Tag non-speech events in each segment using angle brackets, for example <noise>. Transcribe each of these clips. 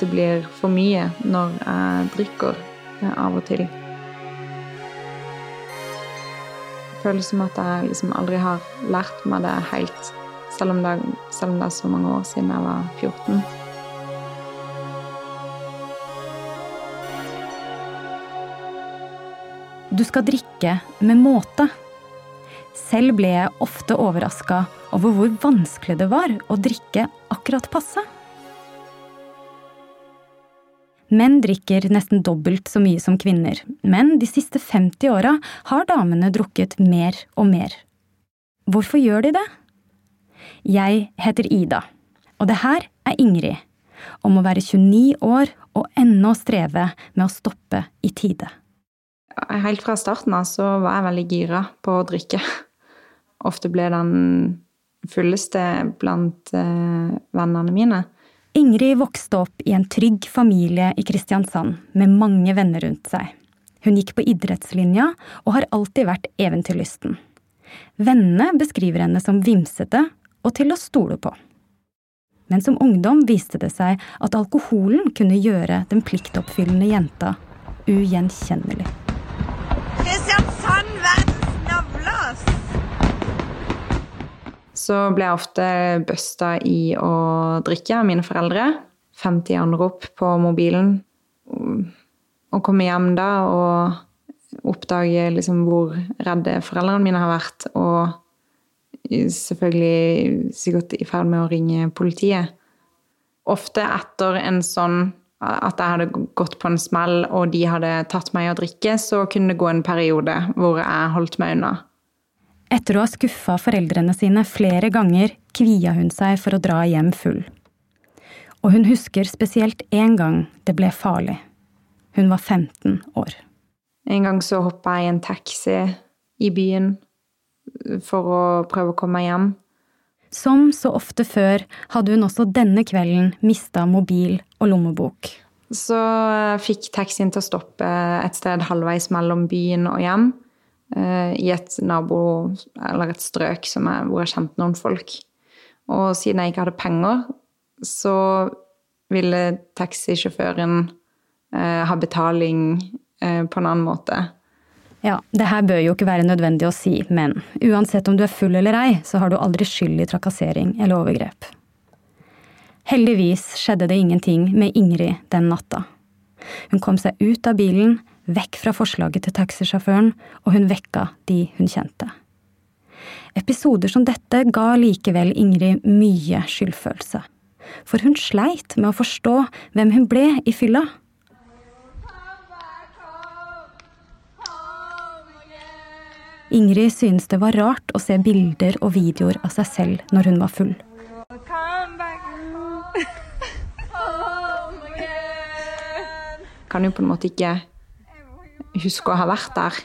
det blir for mye når jeg drikker eh, av og til. Det føles som at jeg liksom aldri har lært meg det helt, selv om det, selv om det er så mange år siden jeg var 14. Du skal drikke med måte. Selv ble jeg ofte overraska over hvor vanskelig det var å drikke akkurat passe. Menn drikker nesten dobbelt så mye som kvinner, men de siste 50 åra har damene drukket mer og mer. Hvorfor gjør de det? Jeg heter Ida, og det her er Ingrid, om å være 29 år og ennå streve med å stoppe i tide. Helt fra starten av så var jeg veldig gira på å drikke. Ofte ble den fulleste blant eh, vennene mine. Ingrid vokste opp i en trygg familie i Kristiansand med mange venner rundt seg. Hun gikk på idrettslinja og har alltid vært eventyrlysten. Vennene beskriver henne som vimsete og til å stole på. Men som ungdom viste det seg at alkoholen kunne gjøre den pliktoppfyllende jenta ugjenkjennelig. Så ble jeg ofte busta i å drikke av mine foreldre. 50 anrop på mobilen. Å komme hjem da og oppdage liksom hvor redde foreldrene mine har vært. Og selvfølgelig sikkert i ferd med å ringe politiet. Ofte etter en sånn at jeg hadde gått på en smell og de hadde tatt meg i å drikke, så kunne det gå en periode hvor jeg holdt meg unna. Etter å ha skuffa foreldrene sine flere ganger, kvia hun seg for å dra hjem full. Og hun husker spesielt én gang det ble farlig. Hun var 15 år. En gang så hoppa jeg i en taxi i byen for å prøve å komme hjem. Som så ofte før hadde hun også denne kvelden mista mobil og lommebok. Så fikk taxien til å stoppe et sted halvveis mellom byen og hjem. I et nabo, eller et strøk jeg, hvor jeg kjente noen folk. Og siden jeg ikke hadde penger, så ville taxisjåføren eh, ha betaling eh, på en annen måte. Ja, det her bør jo ikke være nødvendig å si, men uansett om du er full eller ei, så har du aldri skyld i trakassering eller overgrep. Heldigvis skjedde det ingenting med Ingrid den natta. Hun kom seg ut av bilen, vekk fra forslaget til taxisjåføren, og hun vekka de hun kjente. Episoder som dette ga likevel Ingrid mye skyldfølelse. For hun sleit med å forstå hvem hun ble i fylla. Ingrid synes det var rart å se bilder og videoer av seg selv når hun var full. Kan jo på en måte ikke huske å ha vært der.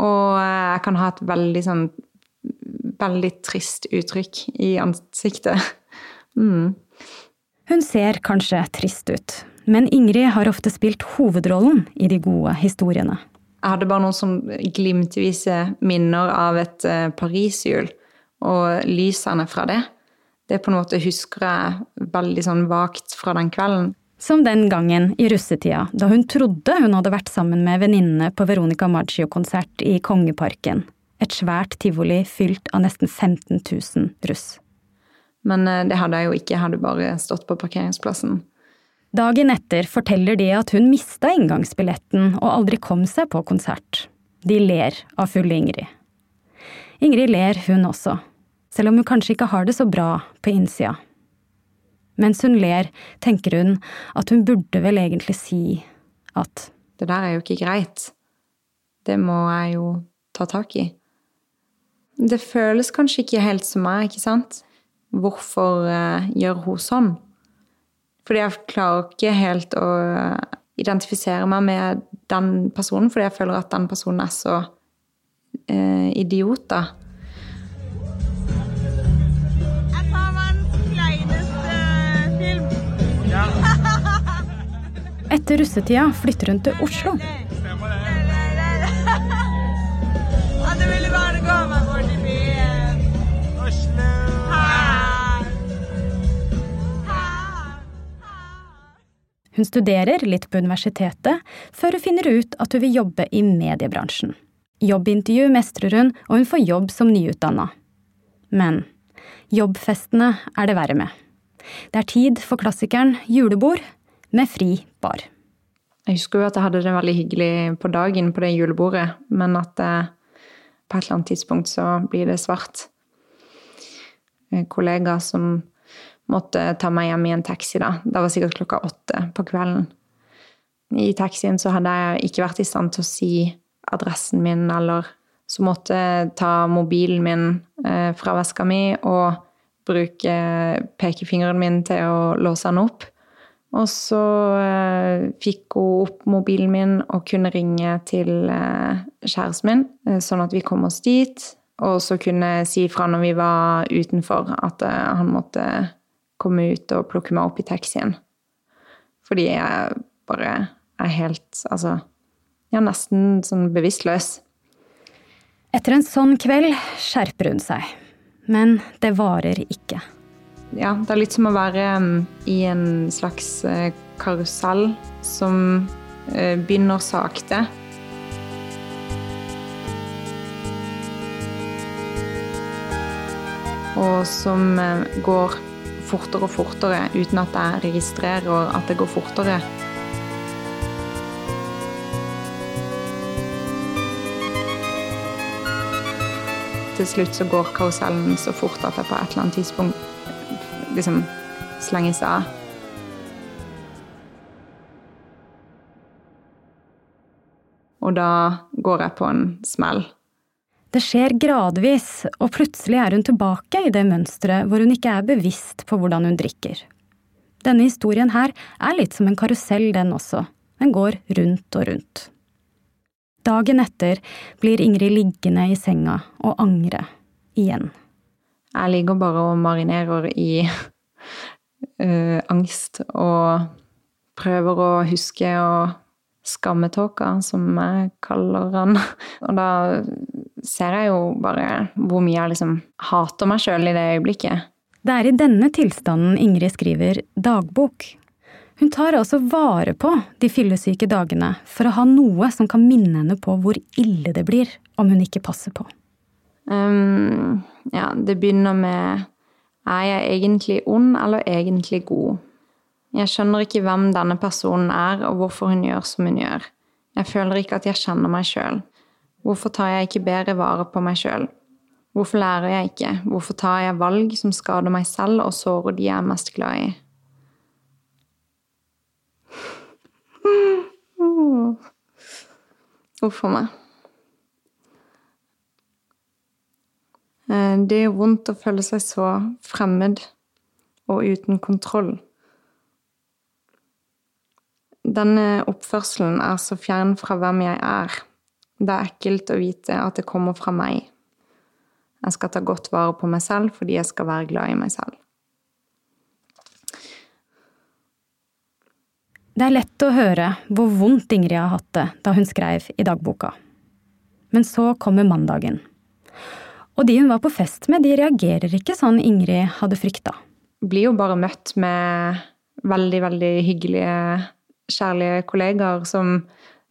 Og jeg kan ha et veldig sånn veldig trist uttrykk i ansiktet. Mm. Hun ser kanskje trist ut, men Ingrid har ofte spilt hovedrollen i de gode historiene. Jeg hadde bare noen sånn glimtvise minner av et pariserhjul og lysene fra det. Det på en måte husker jeg veldig sånn vagt fra den kvelden. Som den gangen i russetida, da hun trodde hun hadde vært sammen med venninnene på Veronica Maggio-konsert i Kongeparken. Et svært tivoli fylt av nesten 15 000 russ. Men det hadde jeg jo ikke, jeg hadde bare stått på parkeringsplassen. Dagen etter forteller de at hun mista inngangsbilletten og aldri kom seg på konsert. De ler av fulle Ingrid. Ingrid ler, hun også, selv om hun kanskje ikke har det så bra på innsida. Mens hun ler, tenker hun at hun burde vel egentlig si at Det der er jo ikke greit. Det må jeg jo ta tak i. Det føles kanskje ikke helt som meg, ikke sant? Hvorfor uh, gjør hun sånn? Fordi jeg klarer ikke helt å identifisere meg med den personen, fordi jeg føler at den personen er så uh, idiot, da. Etter russetida flytter hun til Oslo. Hun studerer litt på universitetet, før hun finner ut at hun vil jobbe i mediebransjen. Jobbintervju mestrer hun, og hun får jobb som nyutdanna. Men jobbfestene er det verre med. Det er tid for klassikeren julebord, med fri bar. Jeg husker jo at jeg hadde det veldig hyggelig på dagen på det julebordet, men at eh, på et eller annet tidspunkt så blir det svart. Kollegaer kollega som måtte ta meg hjem i en taxi, da. Det var sikkert klokka åtte på kvelden. I taxien så hadde jeg ikke vært i stand til å si adressen min, eller så måtte jeg ta mobilen min eh, fra veska mi og bruke pekefingeren min til å låse den opp. Og så eh, fikk hun opp mobilen min og kunne ringe til eh, kjæresten min, eh, sånn at vi kom oss dit. Og så kunne si fra når vi var utenfor, at eh, han måtte komme ut og plukke meg opp i taxien. Fordi jeg bare er helt Altså, er nesten sånn bevisstløs. Etter en sånn kveld skjerper hun seg. Men det varer ikke. Ja, det er litt som å være um, i en slags uh, karusell som uh, begynner sakte. Og som uh, går fortere og fortere uten at jeg registrerer at det går fortere. Til slutt så går karusellen så fort at jeg på et eller annet tidspunkt liksom slenges av. Og da går jeg på en smell. Det skjer gradvis, og plutselig er hun tilbake i det mønsteret hvor hun ikke er bevisst på hvordan hun drikker. Denne historien her er litt som en karusell, den også. Den går rundt og rundt. Dagen etter blir Ingrid liggende i senga og angre igjen. Jeg ligger bare og marinerer i uh, <laughs> angst og prøver å huske å skammetåka, som jeg kaller han. <laughs> Og da ser jeg jo bare hvor mye jeg liksom hater meg sjøl i det øyeblikket. Det er i denne tilstanden Ingrid skriver dagbok. Hun tar altså vare på de fyllesyke dagene for å ha noe som kan minne henne på hvor ille det blir om hun ikke passer på. Um, ja, det begynner med Er jeg egentlig ond eller egentlig god? Jeg skjønner ikke hvem denne personen er, og hvorfor hun gjør som hun gjør. Jeg føler ikke at jeg kjenner meg sjøl. Hvorfor tar jeg ikke bedre vare på meg sjøl? Hvorfor lærer jeg ikke? Hvorfor tar jeg valg som skader meg selv og sårer de jeg er mest glad i? <laughs> Uff a meg. Det er vondt å føle seg så fremmed og uten kontroll. Denne oppførselen er så fjern fra hvem jeg er. Det er ekkelt å vite at det kommer fra meg. Jeg skal ta godt vare på meg selv fordi jeg skal være glad i meg selv. Det er lett å høre hvor vondt Ingrid har hatt det da hun skrev i dagboka. Men så kommer mandagen. Og de hun var på fest med, de reagerer ikke sånn Ingrid hadde frykta. Blir jo bare møtt med veldig, veldig hyggelige, kjærlige kollegaer som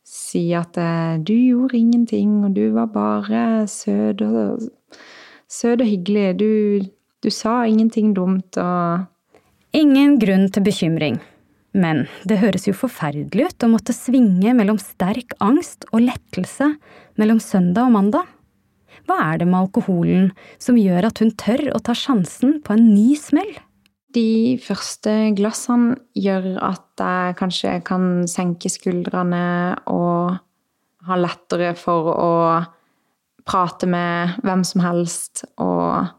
sier at eh, du gjorde ingenting, og du var bare søt og, søt og hyggelig. Du, du sa ingenting dumt og Ingen grunn til bekymring. Men det høres jo forferdelig ut å måtte svinge mellom sterk angst og lettelse mellom søndag og mandag. Hva er det med alkoholen som gjør at hun tør å ta sjansen på en ny smell? De første glassene gjør at jeg kanskje kan senke skuldrene og ha lettere for å prate med hvem som helst. Og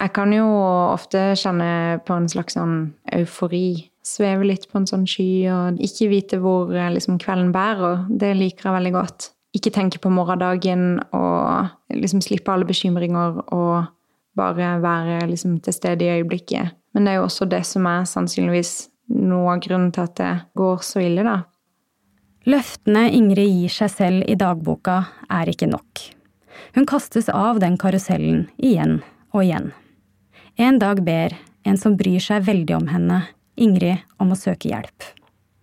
jeg kan jo ofte kjenne på en slags sånn eufori. Sveve litt på en sånn sky og ikke vite hvor liksom, kvelden bærer. Det liker jeg veldig godt ikke tenke på morgendagen og liksom slippe alle bekymringer og bare være liksom til stede i øyeblikket. Men det er jo også det som er sannsynligvis noe av grunnen til at det går så ille, da. Løftene Ingrid gir seg selv i dagboka, er ikke nok. Hun kastes av den karusellen igjen og igjen. En dag ber en som bryr seg veldig om henne, Ingrid om å søke hjelp.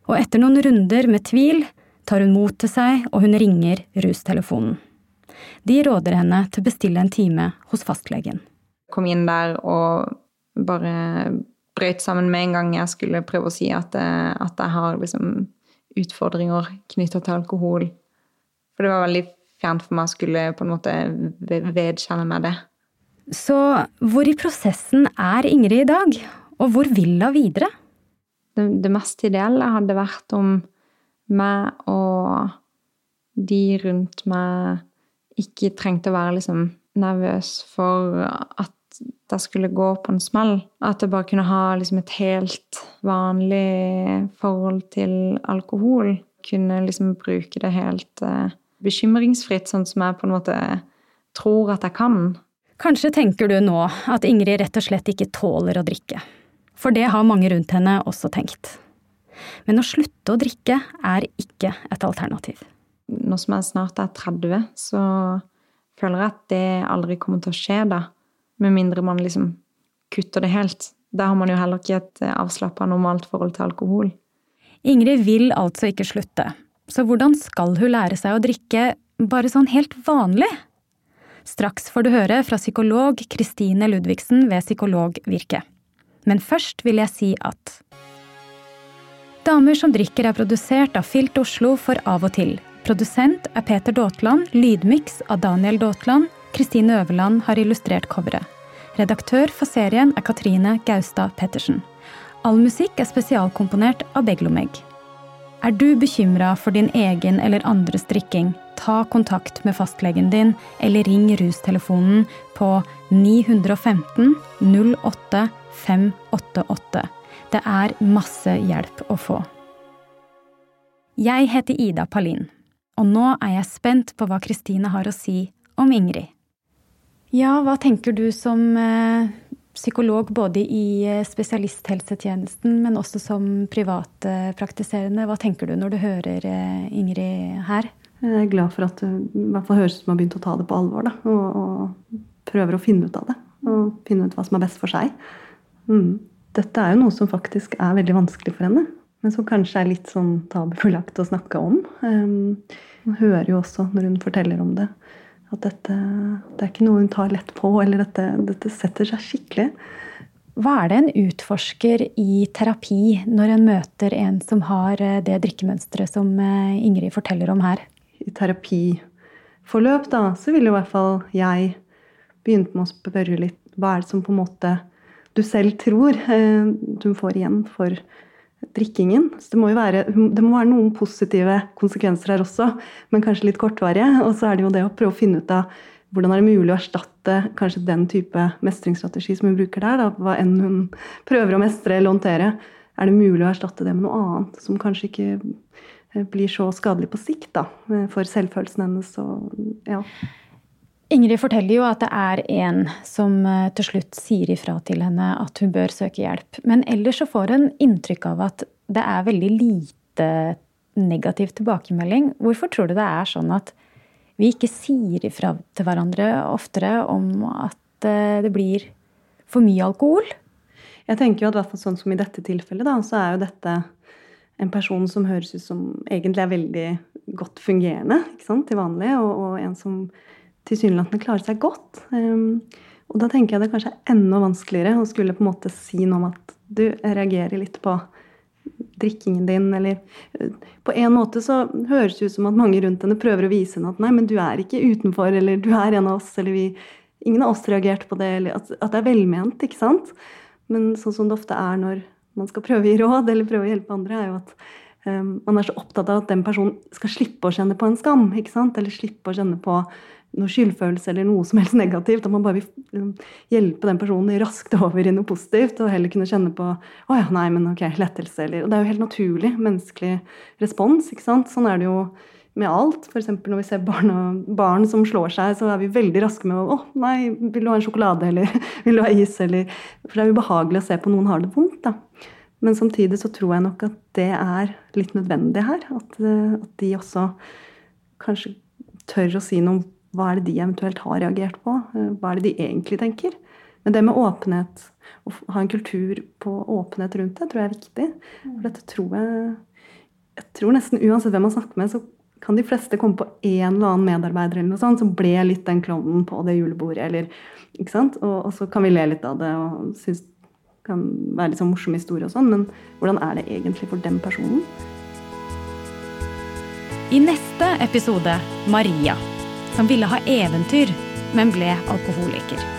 Og etter noen runder med tvil tar hun mot til seg, og hun ringer rustelefonen. De råder henne til å bestille en time hos fastlegen. Kom inn der og bare brøt sammen med en gang jeg skulle prøve å si at, eh, at jeg har liksom utfordringer knytta til alkohol. For det var veldig fjernt for meg å skulle på en måte vedkjenne meg det. Så hvor i prosessen er Ingrid i dag, og hvor vil hun videre? Det, det mest ideelle hadde vært om meg og de rundt meg ikke trengte å være liksom nervøs for at det skulle gå på en smell. At jeg bare kunne ha liksom et helt vanlig forhold til alkohol. Kunne liksom bruke det helt uh, bekymringsfritt, sånn som jeg på en måte tror at jeg kan. Kanskje tenker du nå at Ingrid rett og slett ikke tåler å drikke. For det har mange rundt henne også tenkt. Men å slutte å drikke er ikke et alternativ. Nå som jeg snart er 30, så føler jeg at det aldri kommer til å skje da. Med mindre man liksom kutter det helt. Da har man jo heller ikke et avslappa, normalt forhold til alkohol. Ingrid vil altså ikke slutte. Så hvordan skal hun lære seg å drikke bare sånn helt vanlig? Straks får du høre fra psykolog Kristine Ludvigsen ved Psykologvirket. Men først vil jeg si at Damer som drikker er produsert av Filt Oslo for Av og til. Produsent er Peter Daatland, lydmiks av Daniel Daatland. Kristine Øverland har illustrert coveret. Redaktør for serien er Katrine Gaustad Pettersen. All musikk er spesialkomponert av Beglomegg. Er du bekymra for din egen eller andres drikking, ta kontakt med fastlegen din eller ring rustelefonen på 915 08 588. Det er masse hjelp å få. Jeg heter Ida Palin, og nå er jeg spent på hva Kristine har å si om Ingrid. Ja, hva tenker du som eh, psykolog både i eh, spesialisthelsetjenesten, men også som privatpraktiserende? Hva tenker du når du hører eh, Ingrid her? Jeg er glad for at det i hvert fall høres ut som har begynt å ta det på alvor. Da, og, og, prøver å finne ut av det. Og finne ut hva som er best for seg. Mm dette er jo noe som faktisk er veldig vanskelig for henne. Men som kanskje er litt sånn tabubelagt å snakke om. Hun hører jo også når hun forteller om det, at dette det er ikke noe hun tar lett på, eller dette, dette setter seg skikkelig. Hva er det en utforsker i terapi når en møter en som har eh, det drikkemønsteret som eh, Ingrid forteller om her? I terapiforløp da, så ville i hvert fall jeg begynt med å spørre litt hva er det som på en måte du selv tror eh, du får igjen for drikkingen. Så det må jo være, det må være noen positive konsekvenser her også, men kanskje litt kortvarige. Og så er det jo det å prøve å finne ut av hvordan er det mulig å erstatte kanskje den type mestringsstrategi som hun bruker der, da, hva enn hun prøver å mestre eller håndtere. Er det mulig å erstatte det med noe annet som kanskje ikke eh, blir så skadelig på sikt da, eh, for selvfølelsen hennes? Og, ja. Ingrid forteller jo at det er en som eh, til slutt sier ifra til henne at hun bør søke hjelp. Men ellers så får hun inntrykk av at det er veldig lite negativ tilbakemelding. Hvorfor tror du det er sånn at vi ikke sier ifra til hverandre oftere om at eh, det blir for mye alkohol? Jeg tenker jo at hvert sånn som i dette tilfellet, da, så er jo dette en person som høres ut som egentlig er veldig godt fungerende til vanlig, og, og en som tilsynelatende klarer seg godt. Um, og da tenker jeg det kanskje er enda vanskeligere å skulle på en måte si noe om at du reagerer litt på drikkingen din, eller uh, På en måte så høres det ut som at mange rundt henne prøver å vise henne at nei, men du er ikke utenfor, eller du er en av oss, eller vi Ingen av oss reagerte på det, eller at, det er velment, ikke sant? Men sånn som det ofte er når man skal prøve å gi råd, eller prøve å hjelpe andre, er jo at um, man er så opptatt av at den personen skal slippe å kjenne på en skam, ikke sant? Eller slippe å kjenne på noe skyldfølelse eller noe som helst negativt. At man bare vil liksom, hjelpe den personen raskt over i noe positivt, og heller kunne kjenne på å ja, nei, men ok, lettelse, eller Og det er jo helt naturlig menneskelig respons, ikke sant. Sånn er det jo med alt. F.eks. når vi ser barn, barn, som slår seg, så er vi veldig raske med å 'Å, nei, vil du ha en sjokolade?' eller <laughs> 'Vil du ha is?' eller For det er ubehagelig å se på noen har det vondt, da. Men samtidig så tror jeg nok at det er litt nødvendig her. At, at de også kanskje tør å si noe hva er det de eventuelt har reagert på? Eh, hva er det de egentlig tenker? Men det med åpenhet, å ha en kultur på åpenhet rundt det, tror jeg er viktig. For dette tror jeg jeg tror nesten uansett hvem man snakker med, så kan de fleste komme på en eller annen medarbeider eller noe sånt, som ble litt den klovnen på det julebordet. eller ikke sant? Og, og, så kan vi le litt av det og synes det kan være litt sånn morsom historie og sånn, men hvordan er det egentlig for den personen? I neste episode Maria, som ville ha eventyr, men ble alkoholiker.